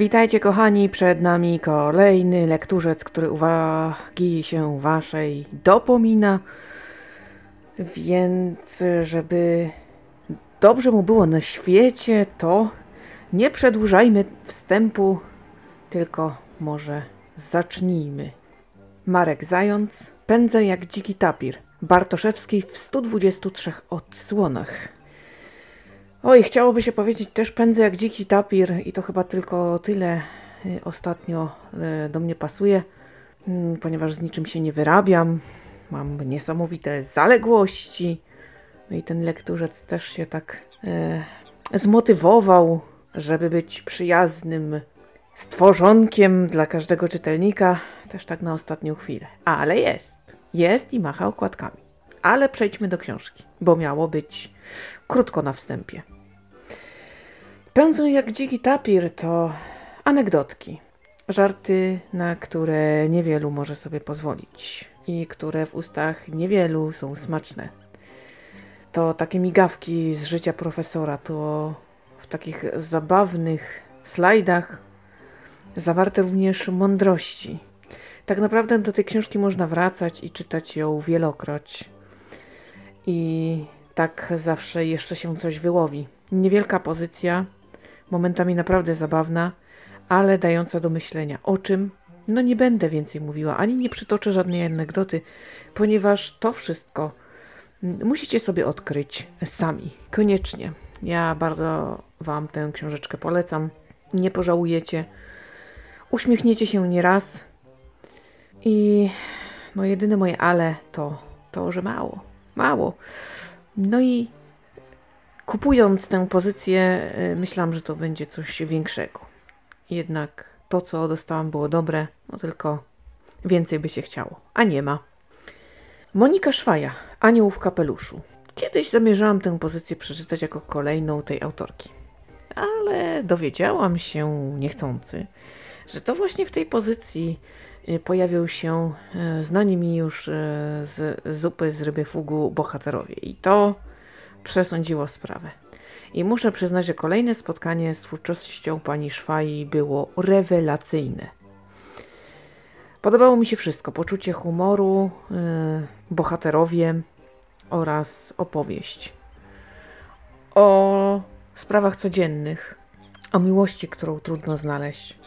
Witajcie kochani, przed nami kolejny lekturzec, który uwagi się waszej dopomina. Więc żeby dobrze mu było na świecie, to nie przedłużajmy wstępu, tylko może zacznijmy. Marek Zając, Pędzę jak dziki tapir. Bartoszewski w 123 odsłonach. Oj, chciałoby się powiedzieć też pędzę jak dziki tapir i to chyba tylko tyle y, ostatnio y, do mnie pasuje, mm, ponieważ z niczym się nie wyrabiam. Mam niesamowite zaległości. No i ten lekturzec też się tak e, zmotywował, żeby być przyjaznym stworzonkiem dla każdego czytelnika, też tak na ostatnią chwilę. Ale jest. Jest i macha okładkami. Ale przejdźmy do książki, bo miało być krótko na wstępie. Pędzą jak dziki tapir to anegdotki, żarty, na które niewielu może sobie pozwolić i które w ustach niewielu są smaczne. To takie migawki z życia profesora, to w takich zabawnych slajdach zawarte również mądrości. Tak naprawdę do tej książki można wracać i czytać ją wielokroć. I tak zawsze jeszcze się coś wyłowi. Niewielka pozycja, momentami naprawdę zabawna, ale dająca do myślenia. O czym? No nie będę więcej mówiła, ani nie przytoczę żadnej anegdoty, ponieważ to wszystko musicie sobie odkryć sami. Koniecznie. Ja bardzo Wam tę książeczkę polecam. Nie pożałujecie. Uśmiechniecie się nieraz. I no jedyne moje ale to to, że mało. Mało. No i kupując tę pozycję, y, myślałam, że to będzie coś większego. Jednak to, co dostałam, było dobre, no tylko więcej by się chciało. A nie ma. Monika Szwaja, Anioł w kapeluszu. Kiedyś zamierzałam tę pozycję przeczytać jako kolejną tej autorki. Ale dowiedziałam się niechcący, że to właśnie w tej pozycji pojawią się y, znani mi już y, z zupy z ryby fugu bohaterowie. I to przesądziło sprawę. I muszę przyznać, że kolejne spotkanie z twórczością pani Szwai było rewelacyjne. Podobało mi się wszystko: poczucie humoru, yy, bohaterowie oraz opowieść. O sprawach codziennych, o miłości, którą trudno znaleźć,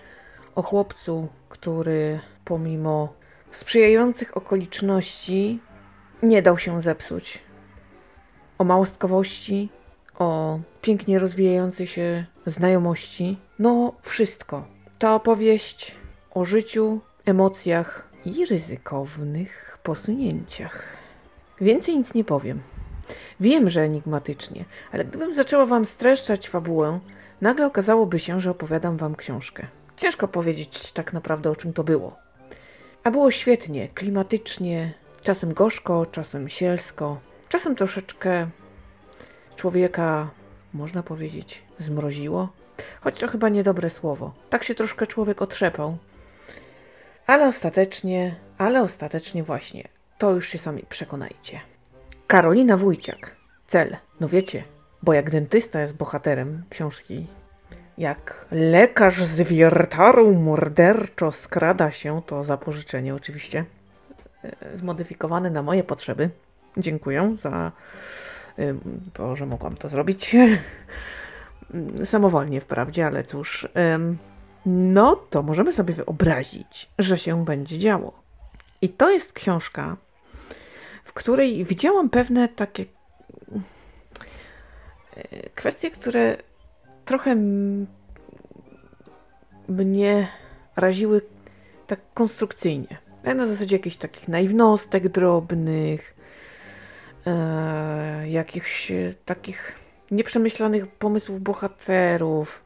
o chłopcu, który pomimo sprzyjających okoliczności nie dał się zepsuć, o małostkowości, o pięknie rozwijającej się znajomości. No, wszystko. To opowieść o życiu, emocjach i ryzykownych posunięciach. Więcej nic nie powiem. Wiem, że enigmatycznie, ale gdybym zaczęła wam streszczać fabułę, nagle okazałoby się, że opowiadam wam książkę. Ciężko powiedzieć tak naprawdę o czym to było. A było świetnie, klimatycznie, czasem gorzko, czasem sielsko, czasem troszeczkę człowieka, można powiedzieć, zmroziło. Choć to chyba niedobre słowo. Tak się troszkę człowiek otrzepał. Ale ostatecznie, ale ostatecznie właśnie, to już się sami przekonajcie. Karolina Wójciak. Cel. No wiecie, bo jak dentysta jest bohaterem książki, jak lekarz z wiertarą morderczo skrada się, to zapożyczenie oczywiście, e, zmodyfikowane na moje potrzeby. Dziękuję za to, że mogłam to zrobić. Samowolnie wprawdzie, ale cóż. No to możemy sobie wyobrazić, że się będzie działo. I to jest książka, w której widziałam pewne takie e, kwestie, które trochę mnie raziły tak konstrukcyjnie. Na zasadzie jakichś takich naiwnostek drobnych, e, jakichś takich nieprzemyślanych pomysłów bohaterów.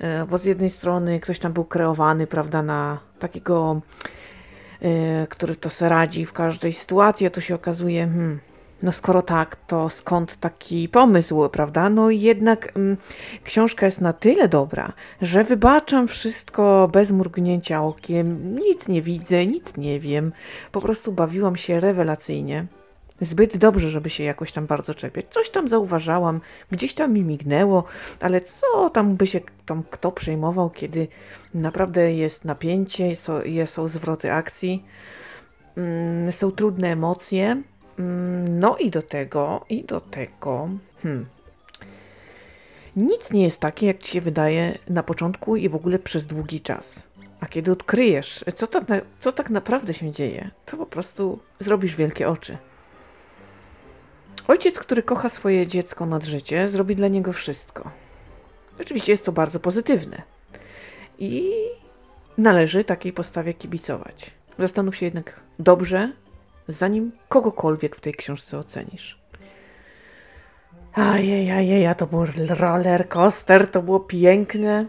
E, bo z jednej strony ktoś tam był kreowany, prawda, na takiego, e, który to se radzi w każdej sytuacji, a tu się okazuje, hmm, no skoro tak, to skąd taki pomysł, prawda? No i jednak mm, książka jest na tyle dobra, że wybaczam wszystko bez mrugnięcia okiem, nic nie widzę, nic nie wiem, po prostu bawiłam się rewelacyjnie. Zbyt dobrze, żeby się jakoś tam bardzo czepiać. Coś tam zauważałam, gdzieś tam mi mignęło, ale co tam by się tam kto przejmował, kiedy naprawdę jest napięcie, są, są zwroty akcji, mm, są trudne emocje. Mm, no i do tego, i do tego, hmm, nic nie jest takie, jak ci się wydaje na początku i w ogóle przez długi czas. A kiedy odkryjesz, co tak, co tak naprawdę się dzieje, to po prostu zrobisz wielkie oczy. Ojciec, który kocha swoje dziecko nad życie, zrobi dla niego wszystko. Oczywiście jest to bardzo pozytywne. I należy takiej postawie kibicować. Zastanów się jednak dobrze, zanim kogokolwiek w tej książce ocenisz. Ajej, to był roller coaster, to było piękne.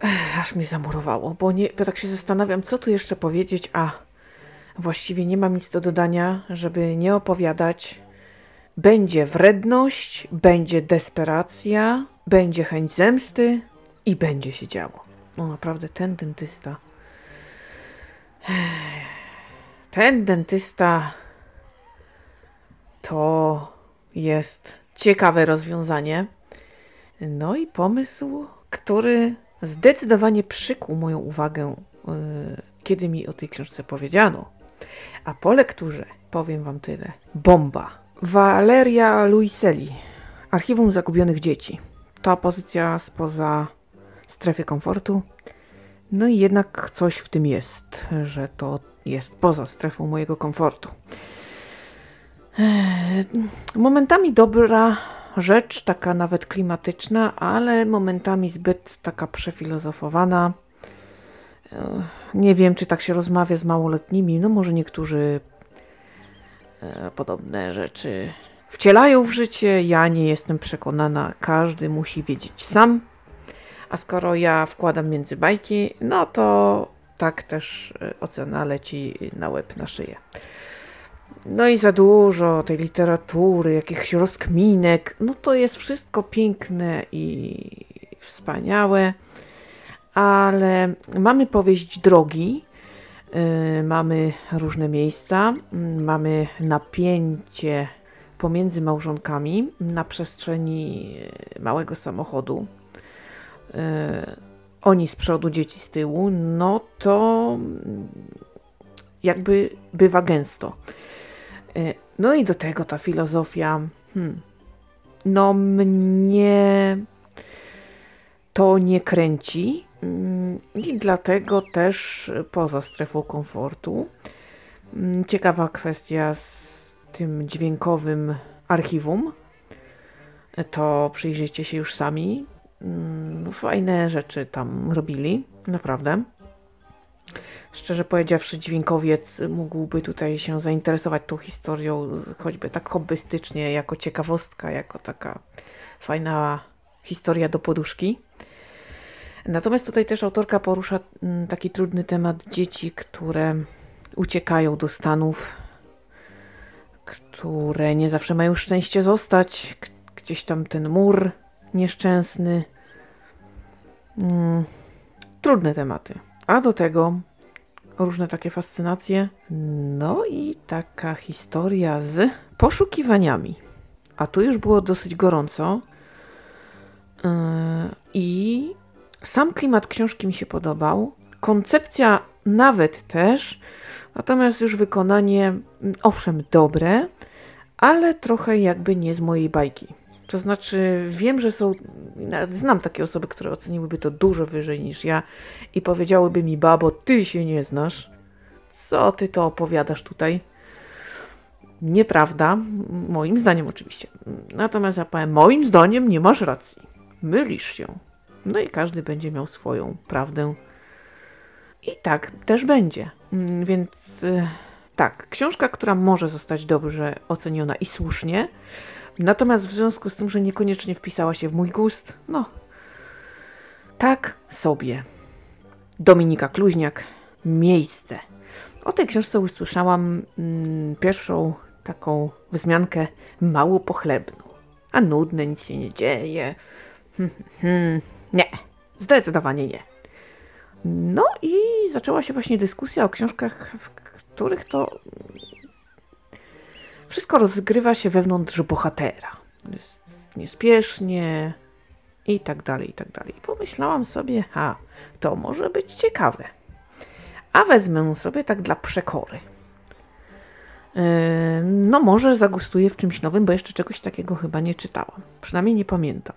Ech, aż mnie zamurowało, bo, nie, tak się zastanawiam, co tu jeszcze powiedzieć, a właściwie nie mam nic do dodania, żeby nie opowiadać. Będzie wredność, będzie desperacja, będzie chęć zemsty i będzie się działo. No naprawdę, ten dentysta. Ten dentysta to jest ciekawe rozwiązanie. No i pomysł, który zdecydowanie przykuł moją uwagę, yy, kiedy mi o tej książce powiedziano. A po lekturze powiem Wam tyle. Bomba. Valeria Luiselli. Archiwum Zagubionych Dzieci. To pozycja spoza strefy komfortu. No i jednak coś w tym jest, że to jest poza strefą mojego komfortu. Eee, momentami dobra rzecz, taka nawet klimatyczna, ale momentami zbyt taka przefilozofowana. Eee, nie wiem, czy tak się rozmawia z małoletnimi. No może niektórzy eee, podobne rzeczy wcielają w życie. Ja nie jestem przekonana. Każdy musi wiedzieć sam. A skoro ja wkładam między bajki, no to tak też ocena leci na łeb, na szyję. No i za dużo tej literatury, jakichś rozkminek. No to jest wszystko piękne i wspaniałe, ale mamy powieść drogi, yy, mamy różne miejsca, yy, mamy napięcie pomiędzy małżonkami na przestrzeni małego samochodu. Yy, oni z przodu, dzieci z tyłu, no to jakby bywa gęsto. E, no i do tego ta filozofia, hmm, no mnie to nie kręci mm, i dlatego też poza strefą komfortu. Mm, ciekawa kwestia z tym dźwiękowym archiwum. To przyjrzyjcie się już sami. Mm, fajne rzeczy tam robili, naprawdę. Szczerze powiedziawszy, dźwiękowiec mógłby tutaj się zainteresować tą historią, choćby tak hobbystycznie, jako ciekawostka, jako taka fajna historia do poduszki. Natomiast tutaj też autorka porusza mm, taki trudny temat dzieci, które uciekają do Stanów, które nie zawsze mają szczęście zostać, gdzieś tam ten mur nieszczęsny. Mm, trudne tematy. A do tego różne takie fascynacje. No i taka historia z poszukiwaniami. A tu już było dosyć gorąco. Yy, I sam klimat książki mi się podobał. Koncepcja nawet też. Natomiast już wykonanie, mm, owszem, dobre, ale trochę jakby nie z mojej bajki. To znaczy, wiem, że są, znam takie osoby, które oceniłyby to dużo wyżej niż ja i powiedziałyby mi, babo, ty się nie znasz. Co ty to opowiadasz tutaj? Nieprawda, moim zdaniem oczywiście. Natomiast ja powiem, moim zdaniem nie masz racji. Mylisz się. No i każdy będzie miał swoją prawdę. I tak też będzie. Mm, więc y, tak, książka, która może zostać dobrze oceniona i słusznie, Natomiast w związku z tym, że niekoniecznie wpisała się w mój gust, no, tak sobie. Dominika Kluźniak, Miejsce. O tej książce usłyszałam mm, pierwszą taką wzmiankę mało pochlebną. A nudne, nic się nie dzieje. Hmm, hmm, nie, zdecydowanie nie. No i zaczęła się właśnie dyskusja o książkach, w których to Wszystko rozgrywa się wewnątrz bohatera. Jest niespiesznie i tak dalej, i tak dalej. Pomyślałam sobie, a to może być ciekawe. A wezmę sobie tak dla przekory. Yy, no może zagustuję w czymś nowym, bo jeszcze czegoś takiego chyba nie czytałam. Przynajmniej nie pamiętam.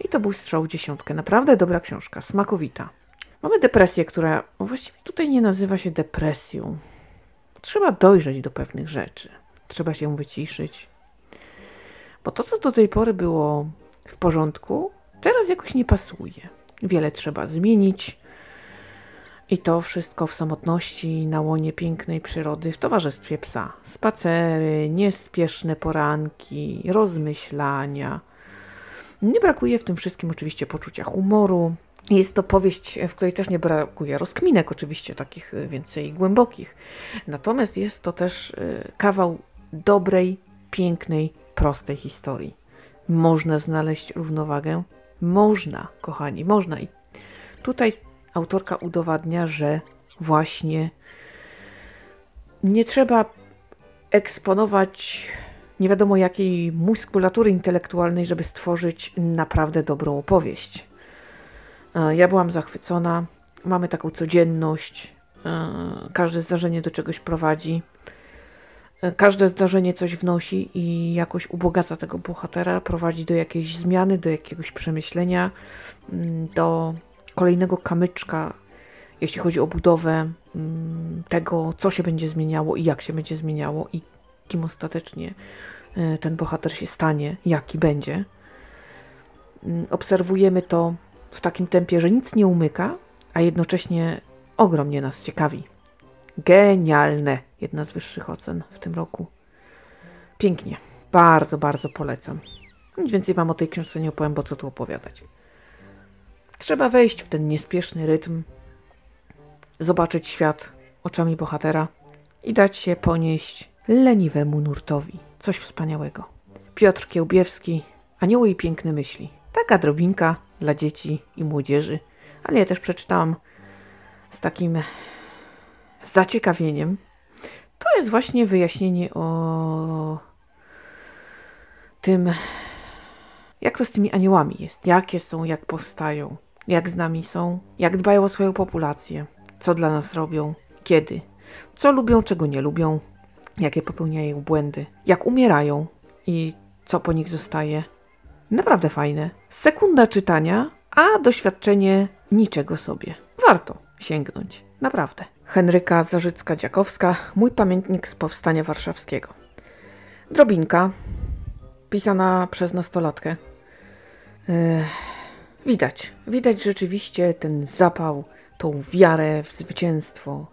I to był strzał dziesiątkę. Naprawdę dobra książka, smakowita. Mamy depresję, która właściwie tutaj nie nazywa się depresją. Trzeba dojrzeć do pewnych rzeczy. Trzeba się wyciszyć. Bo to, co do tej pory było w porządku, teraz jakoś nie pasuje. Wiele trzeba zmienić. I to wszystko w samotności, na łonie pięknej przyrody, w towarzystwie psa. Spacery, niespieszne poranki, rozmyślania. Nie brakuje w tym wszystkim oczywiście poczucia humoru. Jest to powieść, w której też nie brakuje rozkminek, oczywiście takich więcej głębokich. Natomiast jest to też y, kawał dobrej, pięknej, prostej historii. Można znaleźć równowagę? Można, kochani, można. I tutaj autorka udowadnia, że właśnie nie trzeba eksponować nie wiadomo jakiej muskulatury intelektualnej, żeby stworzyć naprawdę dobrą opowieść. E, ja byłam zachwycona. Mamy taką codzienność. E, każde zdarzenie do czegoś prowadzi. E, każde zdarzenie coś wnosi i jakoś ubogaca tego bohatera, prowadzi do jakiejś zmiany, do jakiegoś przemyślenia, mm, do kolejnego kamyczka, jeśli chodzi o budowę mm, tego, co się będzie zmieniało i jak się będzie zmieniało i kim ostatecznie e, ten bohater się stanie, jaki będzie. Mm, obserwujemy to w takim tempie, że nic nie umyka, a jednocześnie ogromnie nas ciekawi. Genialne! Jedna z wyższych ocen w tym roku. Pięknie. Bardzo, bardzo polecam. Nic więcej Wam o tej książce nie opowiem, bo co tu opowiadać. Trzeba wejść w ten niespieszny rytm, zobaczyć świat oczami bohatera i dać się ponieść leniwemu nurtowi. Coś wspaniałego. Piotr Kiełbiewski, Anioły i piękne myśli. Taka drobinka dla dzieci i młodzieży, ale ja też przeczytałam z takim zaciekawieniem. To jest właśnie wyjaśnienie o tym, jak to z tymi aniołami jest, jakie są, jak powstają, jak z nami są, jak dbają o swoją populację, co dla nas robią, kiedy, co lubią, czego nie lubią, jakie popełniają błędy, jak umierają i co po nich zostaje. Naprawdę fajne. Sekunda czytania, a doświadczenie niczego sobie. Warto sięgnąć. Naprawdę. Henryka Zarzycka-Dziakowska, mój pamiętnik z Powstania Warszawskiego. Drobinka, pisana przez nastolatkę. Yy, widać, widać rzeczywiście ten zapał, tą wiarę w zwycięstwo,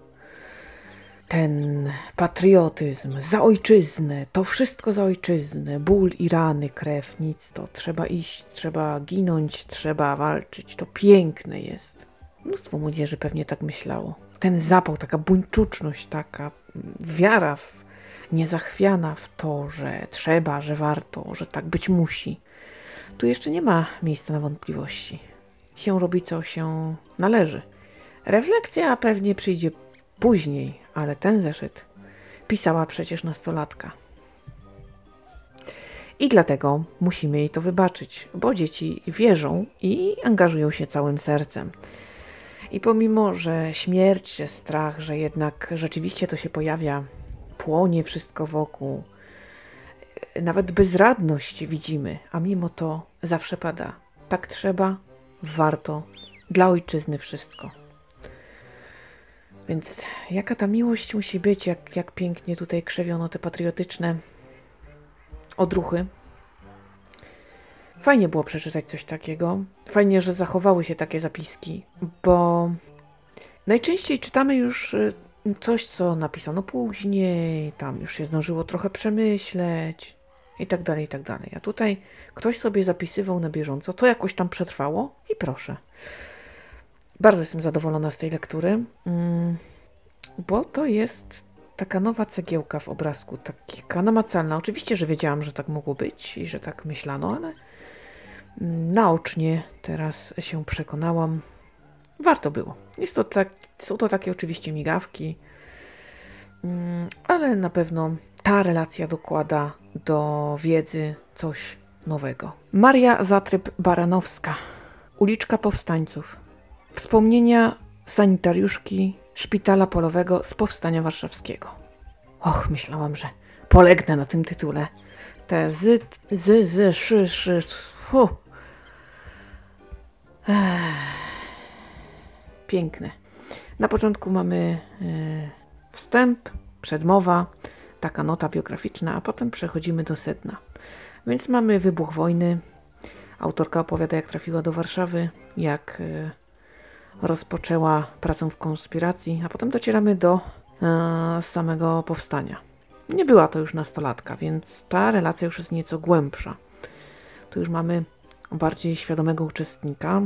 ten patriotyzm, za ojczyznę, to wszystko za ojczyznę, ból i rany, krew, nic to, trzeba iść, trzeba ginąć, trzeba walczyć, to piękne jest. Mnóstwo młodzieży pewnie tak myślało. Ten zapał, taka buńczuczność, taka wiara w, niezachwiana w to, że trzeba, że warto, że tak być musi. Tu jeszcze nie ma miejsca na wątpliwości. Się robi, co się należy. Refleksja pewnie przyjdzie później, ale ten zeszyt pisała przecież nastolatka. I dlatego musimy jej to wybaczyć, bo dzieci wierzą i angażują się całym sercem. I pomimo, że śmierć, strach, że jednak rzeczywiście to się pojawia, płonie wszystko wokół, nawet bezradność widzimy, a mimo to zawsze pada. Tak trzeba, warto, dla ojczyzny wszystko. Więc jaka ta miłość musi być, jak, jak pięknie tutaj krzewiono te patriotyczne odruchy. Fajnie było przeczytać coś takiego. Fajnie, że zachowały się takie zapiski, bo najczęściej czytamy już y, coś, co napisano później, tam już się zdążyło trochę przemyśleć i tak dalej, i tak dalej. A tutaj ktoś sobie zapisywał na bieżąco, to jakoś tam przetrwało i proszę. Bardzo jestem zadowolona z tej lektury, mm, bo to jest taka nowa cegiełka w obrazku, taka namacalna. Oczywiście, że wiedziałam, że tak mogło być i że tak myślano, ale naocznie teraz się przekonałam. Warto było. Jest to tak, są to takie oczywiście migawki, mm, ale na pewno ta relacja dokłada do wiedzy coś nowego. Maria Zatryb-Baranowska, uliczka powstańców. Wspomnienia sanitariuszki szpitala polowego z powstania warszawskiego. Och, myślałam, że polegnę na tym tytule. Te z, z, z, szy, szy, Piękne. Na początku mamy e, wstęp, przedmowa, taka nota biograficzna, a potem przechodzimy do sedna. Więc mamy wybuch wojny. Autorka opowiada, jak trafiła do Warszawy, jak e, rozpoczęła pracę w konspiracji, a potem docieramy do e, samego powstania. Nie była to już nastolatka, więc ta relacja już jest nieco głębsza. Tu już mamy bardziej świadomego uczestnika.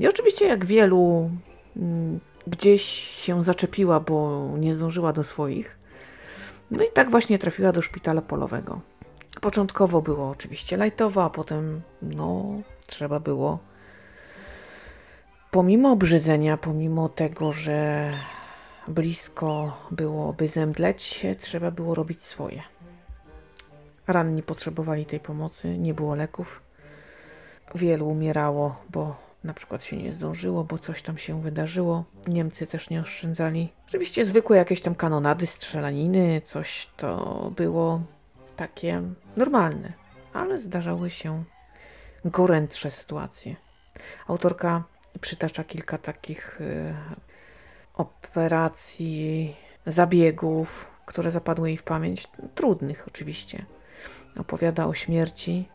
I oczywiście, jak wielu, mm, gdzieś się zaczepiła, bo nie zdążyła do swoich. No i tak właśnie trafiła do szpitala polowego. Początkowo było oczywiście lajtowa, a potem no, trzeba było pomimo obrzydzenia, pomimo tego, że blisko byłoby zemdleć trzeba było robić swoje. Ranni potrzebowali tej pomocy, nie było leków. Wielu umierało, bo na przykład się nie zdążyło, bo coś tam się wydarzyło. Niemcy też nie oszczędzali. Oczywiście zwykłe jakieś tam kanonady, strzelaniny, coś to było takie normalne, ale zdarzały się gorętsze sytuacje. Autorka przytacza kilka takich y, operacji, zabiegów, które zapadły jej w pamięć, trudnych oczywiście. Opowiada o śmierci,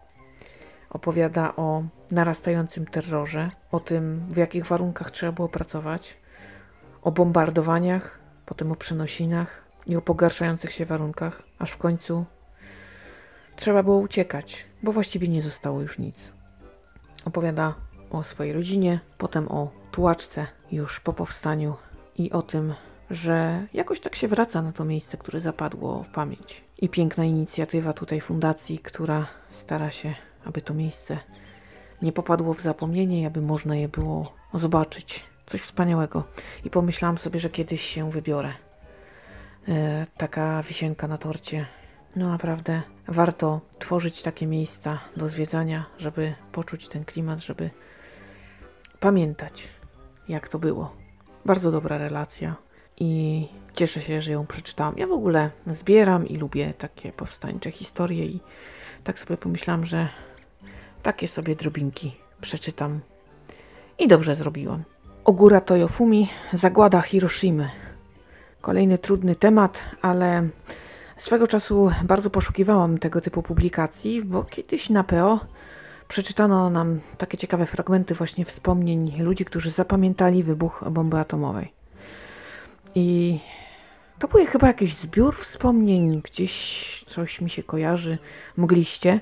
opowiada o narastającym terrorze, o tym, w jakich warunkach trzeba było pracować, o bombardowaniach, potem o przenosinach i o pogarszających się warunkach, aż w końcu trzeba było uciekać, bo właściwie nie zostało już nic. Opowiada o swojej rodzinie, potem o tułaczce już po powstaniu i o tym, że jakoś tak się wraca na to miejsce, które zapadło w pamięć. I piękna inicjatywa tutaj fundacji, która stara się, aby to miejsce nie popadło w zapomnienie aby można je było zobaczyć. Coś wspaniałego. I pomyślałam sobie, że kiedyś się wybiorę. E, taka wisienka na torcie. No naprawdę warto tworzyć takie miejsca do zwiedzania, żeby poczuć ten klimat, żeby pamiętać, jak to było. Bardzo dobra relacja i cieszę się, że ją przeczytałam. Ja w ogóle zbieram i lubię takie powstańcze historie i tak sobie pomyślałam, że takie sobie drobinki przeczytam i dobrze zrobiłam. Ogóra Toyofumi, zagłada Hiroshimy. Kolejny trudny temat, ale swego czasu bardzo poszukiwałam tego typu publikacji, bo kiedyś na PO przeczytano nam takie ciekawe fragmenty właśnie wspomnień ludzi, którzy zapamiętali wybuch bomby atomowej. I to był chyba jakiś zbiór wspomnień, gdzieś coś mi się kojarzy, mgliście.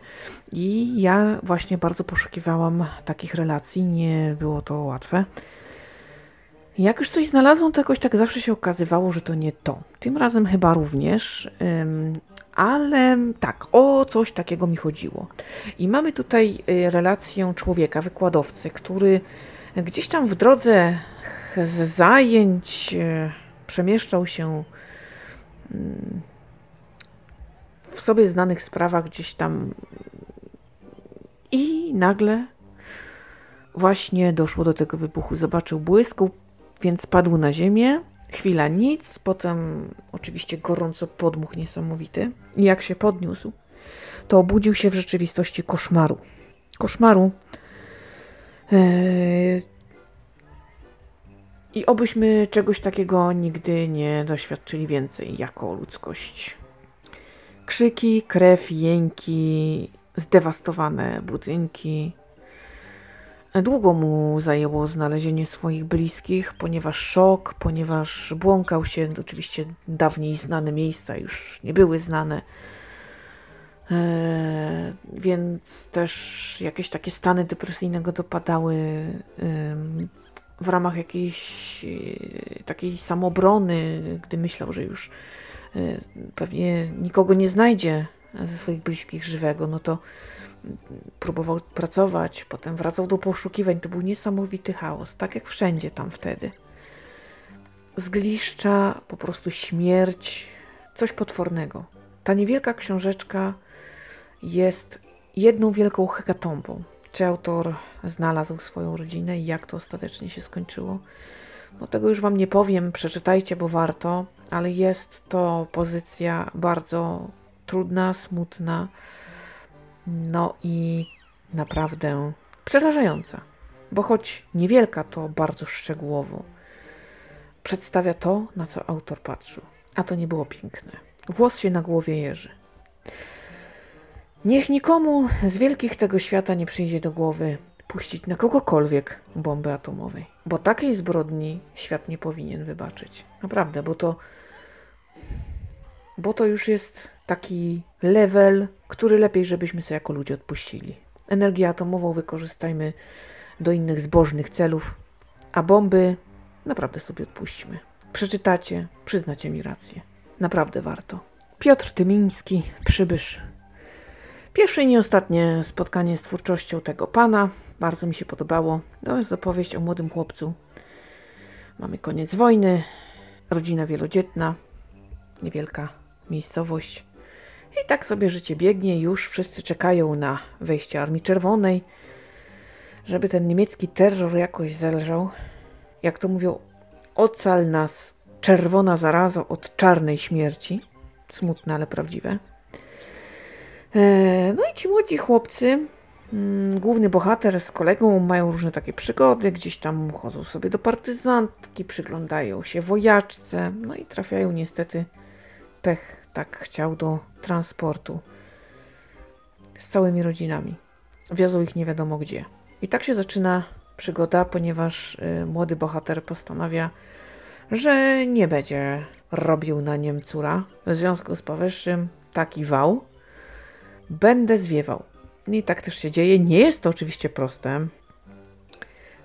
I ja właśnie bardzo poszukiwałam takich relacji, nie było to łatwe. Jak już coś znalazłam, to jakoś tak zawsze się okazywało, że to nie to. Tym razem chyba również, ale tak, o coś takiego mi chodziło. I mamy tutaj y, relację człowieka, wykładowcy, który gdzieś tam w drodze z zajęć y, przemieszczał się w sobie znanych sprawach gdzieś tam i nagle właśnie doszło do tego wybuchu. Zobaczył błysku, więc padł na ziemię. Chwila nic, potem oczywiście gorąco podmuch niesamowity. I jak się podniósł, to obudził się w rzeczywistości koszmaru. Koszmaru. Yy... I obyśmy czegoś takiego nigdy nie doświadczyli więcej jako ludzkość. Krzyki, krew, jęki, zdewastowane budynki, Długo mu zajęło znalezienie swoich bliskich, ponieważ szok, ponieważ błąkał się, oczywiście dawniej znane miejsca już nie były znane. E, więc też jakieś takie stany depresyjne go dopadały w ramach jakiejś e, takiej samobrony, gdy myślał, że już e, pewnie nikogo nie znajdzie ze swoich bliskich żywego, no to próbował pracować, potem wracał do poszukiwań. To był niesamowity chaos, tak jak wszędzie tam wtedy. Zgliszcza, po prostu śmierć, coś potwornego. Ta niewielka książeczka jest jedną wielką hekatombą. Czy autor znalazł swoją rodzinę i jak to ostatecznie się skończyło? No tego już Wam nie powiem, przeczytajcie, bo warto, ale jest to pozycja bardzo trudna, smutna, no i naprawdę przerażająca, bo choć niewielka, to bardzo szczegółowo przedstawia to, na co autor patrzył. A to nie było piękne. Włos się na głowie jeży. Niech nikomu z wielkich tego świata nie przyjdzie do głowy puścić na kogokolwiek bomby atomowej, bo takiej zbrodni świat nie powinien wybaczyć. Naprawdę, bo to bo to już jest taki level, który lepiej, żebyśmy sobie jako ludzie odpuścili. Energię atomową wykorzystajmy do innych zbożnych celów, a bomby naprawdę sobie odpuśćmy. Przeczytacie, przyznacie mi rację. Naprawdę warto. Piotr Tymiński, Przybysz. Pierwsze i nie ostatnie spotkanie z twórczością tego pana. Bardzo mi się podobało. To jest opowieść o młodym chłopcu. Mamy koniec wojny, rodzina wielodzietna, niewielka miejscowość. I tak sobie życie biegnie, już wszyscy czekają na wejście Armii Czerwonej, żeby ten niemiecki terror jakoś zelżał. Jak to mówią, ocal nas czerwona zaraza od czarnej śmierci. Smutne, ale prawdziwe. E, no i ci młodzi chłopcy, mm, główny bohater z kolegą mają różne takie przygody, gdzieś tam chodzą sobie do partyzantki, przyglądają się wojaczce, no i trafiają niestety pech tak chciał do transportu z całymi rodzinami. Wiozą ich nie wiadomo gdzie. I tak się zaczyna przygoda, ponieważ y, młody bohater postanawia, że nie będzie robił na Niemcura. W związku z powyższym taki wał. Będę zwiewał. I tak też się dzieje. Nie jest to oczywiście proste.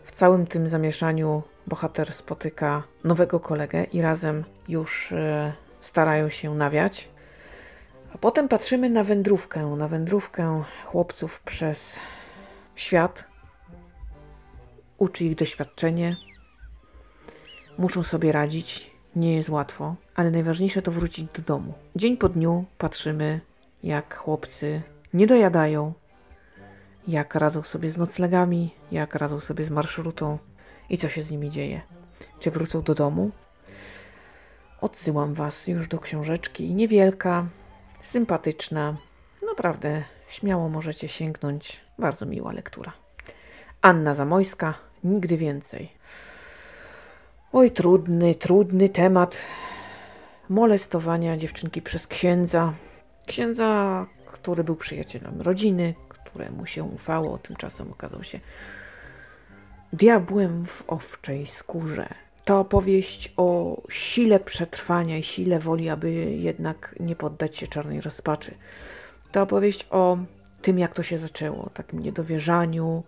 W całym tym zamieszaniu bohater spotyka nowego kolegę i razem już y, starają się nawiać. A potem patrzymy na wędrówkę, na wędrówkę chłopców przez świat. Uczy ich doświadczenie. Muszą sobie radzić. Nie jest łatwo, ale najważniejsze to wrócić do domu. Dzień po dniu patrzymy, jak chłopcy nie dojadają, jak radzą sobie z noclegami, jak radzą sobie z marszrutą i co się z nimi dzieje. Czy wrócą do domu, Odsyłam Was już do książeczki. Niewielka, sympatyczna. Naprawdę śmiało możecie sięgnąć. Bardzo miła lektura. Anna Zamojska, nigdy więcej. Oj, trudny, trudny temat molestowania dziewczynki przez księdza. Księdza, który był przyjacielem rodziny, któremu się ufało, tymczasem okazał się diabłem w owczej skórze to opowieść o sile przetrwania i sile woli, aby jednak nie poddać się czarnej rozpaczy. To opowieść o tym, jak to się zaczęło, o takim niedowierzaniu,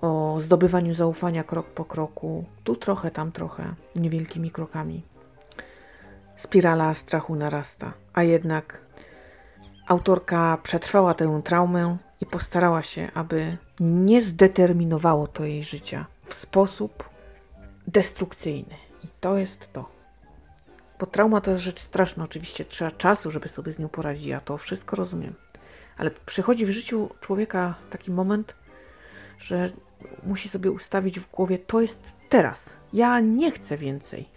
o zdobywaniu zaufania krok po kroku, tu trochę, tam trochę, niewielkimi krokami. Spirala strachu narasta, a jednak autorka przetrwała tę traumę i postarała się, aby nie zdeterminowało to jej życia w sposób, destrukcyjny. I to jest to. Bo trauma to jest rzecz straszna. Oczywiście trzeba czasu, żeby sobie z nią poradzić. Ja to wszystko rozumiem. Ale przychodzi w życiu człowieka taki moment, że musi sobie ustawić w głowie, to jest teraz. Ja nie chcę więcej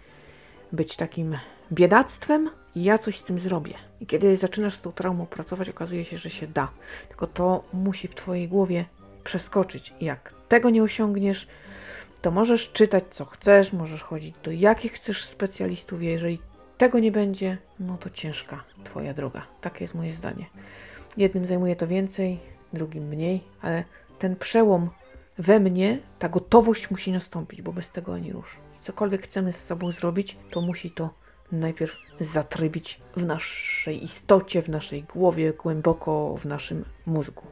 być takim biedactwem i ja coś z tym zrobię. I kiedy zaczynasz z tą traumą pracować, okazuje się, że się da. Tylko to musi w Twojej głowie przeskoczyć. I jak tego nie osiągniesz, to możesz czytać co chcesz, możesz chodzić do jakich chcesz specjalistów, jeżeli tego nie będzie, no to ciężka Twoja droga. Takie jest moje zdanie. Jednym zajmuje to więcej, drugim mniej, ale ten przełom we mnie, ta gotowość musi nastąpić, bo bez tego ani rusz. Cokolwiek chcemy z sobą zrobić, to musi to najpierw zatrybić w naszej istocie, w naszej głowie, głęboko w naszym mózgu.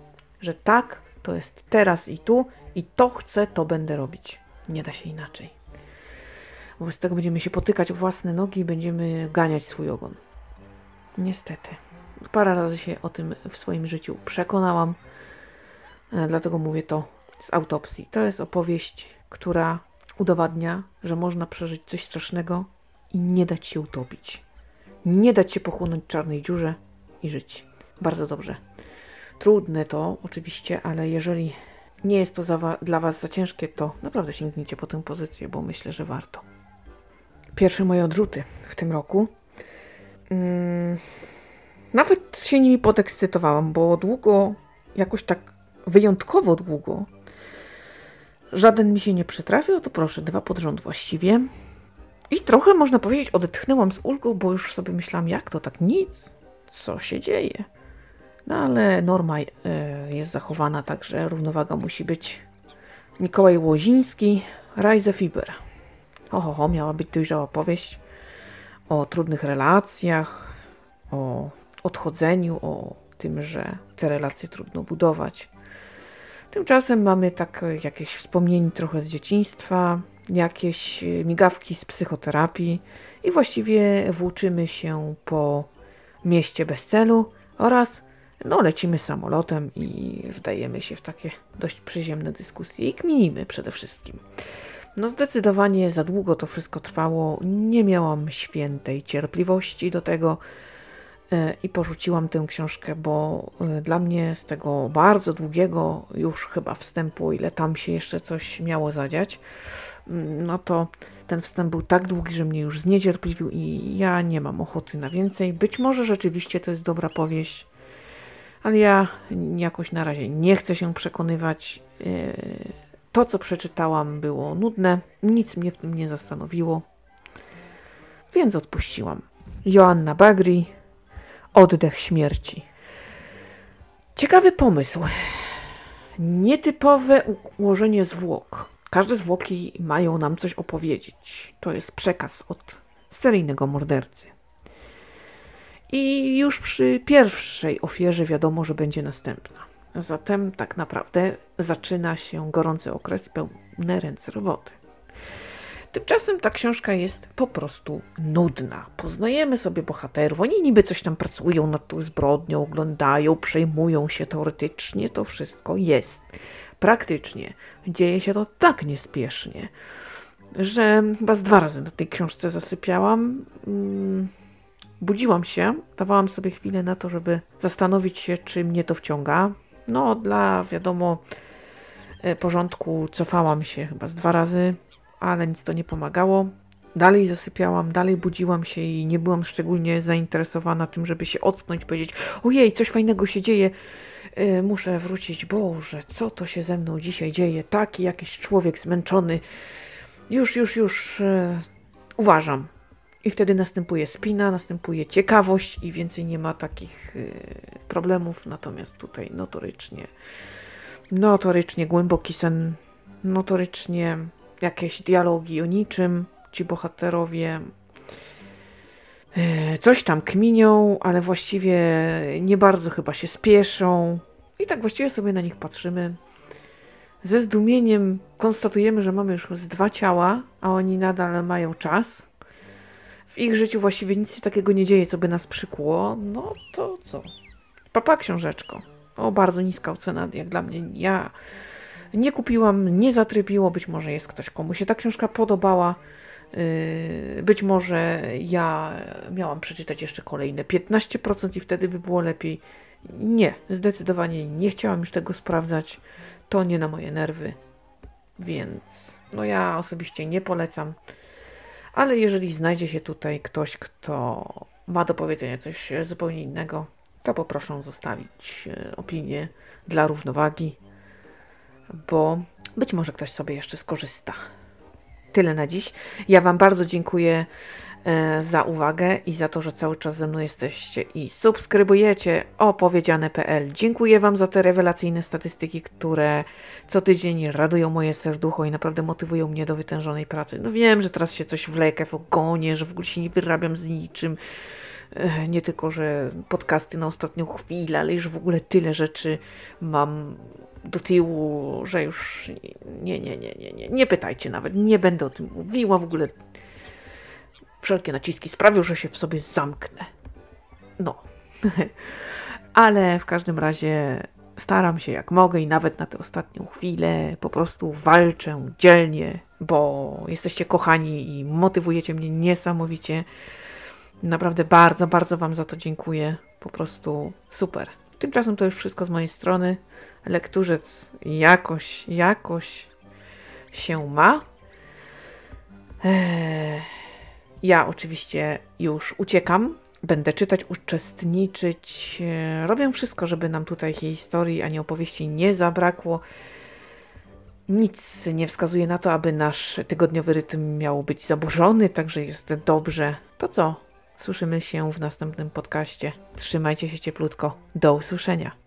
Że tak, to jest teraz i tu, i to chcę, to będę robić. Nie da się inaczej. Wobec tego będziemy się potykać o własne nogi i będziemy ganiać swój ogon. Niestety. Parę razy się o tym w swoim życiu przekonałam, e, dlatego mówię to z autopsji. To jest opowieść, która udowadnia, że można przeżyć coś strasznego i nie dać się utopić. nie dać się pochłonąć czarnej dziurze i żyć. Bardzo dobrze. Trudne to oczywiście, ale jeżeli nie jest to za, dla Was za ciężkie, to naprawdę sięgnijcie po tę pozycję, bo myślę, że warto. Pierwsze moje odrzuty w tym roku. Hmm, nawet się nimi podekscytowałam, bo długo, jakoś tak wyjątkowo długo, żaden mi się nie przytrafił, to proszę, dwa pod rząd właściwie. I trochę można powiedzieć, odetchnęłam z ulgą, bo już sobie myślałam, jak to tak nic, co się dzieje. No ale norma e, jest zachowana, także równowaga musi być. Mikołaj Łoziński, Rise Fiber. Oho, ho, miała być dojrzała powieść o trudnych relacjach, o odchodzeniu, o tym, że te relacje trudno budować. Tymczasem mamy tak jakieś wspomnienie trochę z dzieciństwa, jakieś migawki z psychoterapii i właściwie włóczymy się po mieście bez celu oraz no, lecimy samolotem i wdajemy się w takie dość przyziemne dyskusje i kminimy przede wszystkim. No zdecydowanie za długo to wszystko trwało, nie miałam świętej cierpliwości do tego e, i porzuciłam tę książkę, bo e, dla mnie z tego bardzo długiego już chyba wstępu, ile tam się jeszcze coś miało zadziać, no to ten wstęp był tak długi, że mnie już zniecierpliwił i ja nie mam ochoty na więcej. Być może rzeczywiście to jest dobra powieść, ale ja jakoś na razie nie chcę się przekonywać. E, to, co przeczytałam, było nudne, nic mnie w tym nie zastanowiło, więc odpuściłam. Joanna Bagri, Oddech śmierci. Ciekawy pomysł. Nietypowe ułożenie zwłok. Każde zwłoki mają nam coś opowiedzieć. To jest przekaz od seryjnego mordercy. I już przy pierwszej ofierze wiadomo, że będzie następna. Zatem tak naprawdę zaczyna się gorący okres i pełne ręce roboty. Tymczasem ta książka jest po prostu nudna. Poznajemy sobie bohaterów, oni niby coś tam pracują nad tą zbrodnią, oglądają, przejmują się teoretycznie, to wszystko jest. Praktycznie dzieje się to tak niespiesznie, że chyba z dwa razy na tej książce zasypiałam. Hmm Budziłam się, dawałam sobie chwilę na to, żeby zastanowić się, czy mnie to wciąga. No, dla wiadomo e, porządku cofałam się chyba z dwa razy, ale nic to nie pomagało. Dalej zasypiałam, dalej budziłam się i nie byłam szczególnie zainteresowana tym, żeby się ocknąć, powiedzieć: Ojej, coś fajnego się dzieje, muszę wrócić. Boże, co to się ze mną dzisiaj dzieje? Taki jakiś człowiek zmęczony. Już, już, już. Yy, uważam, i wtedy następuje spina, następuje ciekawość i więcej nie ma takich y, problemów. Natomiast tutaj notorycznie, notorycznie głęboki sen, notorycznie jakieś dialogi o niczym. Ci bohaterowie y, coś tam kminią, ale właściwie nie bardzo chyba się spieszą. I tak właściwie sobie na nich patrzymy. Ze zdumieniem konstatujemy, że mamy już z dwa ciała, a oni nadal mają czas w ich życiu właściwie nic się takiego nie dzieje, co by nas przykuło, no to co? Papa książeczko. O, bardzo niska ocena, jak dla mnie. Ja nie kupiłam, nie zatrybiło. Być może jest ktoś, komu się ta książka podobała. Yy, być może ja miałam przeczytać jeszcze kolejne 15% i wtedy by było lepiej. Nie, zdecydowanie nie chciałam już tego sprawdzać. To nie na moje nerwy. Więc no ja osobiście nie polecam. Ale jeżeli znajdzie się tutaj ktoś, kto ma do powiedzenia coś zupełnie innego, to poproszę zostawić e, opinię dla równowagi, bo być może ktoś sobie jeszcze skorzysta. Tyle na dziś. Ja Wam bardzo dziękuję za uwagę i za to, że cały czas ze mną jesteście i subskrybujecie opowiedziane.pl. Dziękuję Wam za te rewelacyjne statystyki, które co tydzień radują moje serducho i naprawdę motywują mnie do wytężonej pracy. No wiem, że teraz się coś wlekę w ogonie, że w ogóle się nie wyrabiam z niczym. E, nie tylko, że podcasty na ostatnią chwilę, ale już w ogóle tyle rzeczy mam do tyłu, że już nie, nie, nie, nie, nie, nie pytajcie nawet, nie będę o tym mówiła w ogóle wszelkie naciski sprawią, że się w sobie zamknę. No. Ale w każdym razie staram się jak mogę i nawet na tę ostatnią chwilę po prostu walczę dzielnie, bo jesteście kochani i motywujecie mnie niesamowicie. Naprawdę bardzo, bardzo Wam za to dziękuję. Po prostu super. Tymczasem to już wszystko z mojej strony. Lekturzec jakoś, jakoś się ma. Eee, ja oczywiście już uciekam. Będę czytać, uczestniczyć. Eee, robię wszystko, żeby nam tutaj historii ani opowieści nie zabrakło. Nic nie wskazuje na to, aby nasz tygodniowy rytm miał być zaburzony, także jest dobrze. To co? Słyszymy się w następnym podcaście. Trzymajcie się cieplutko. Do usłyszenia.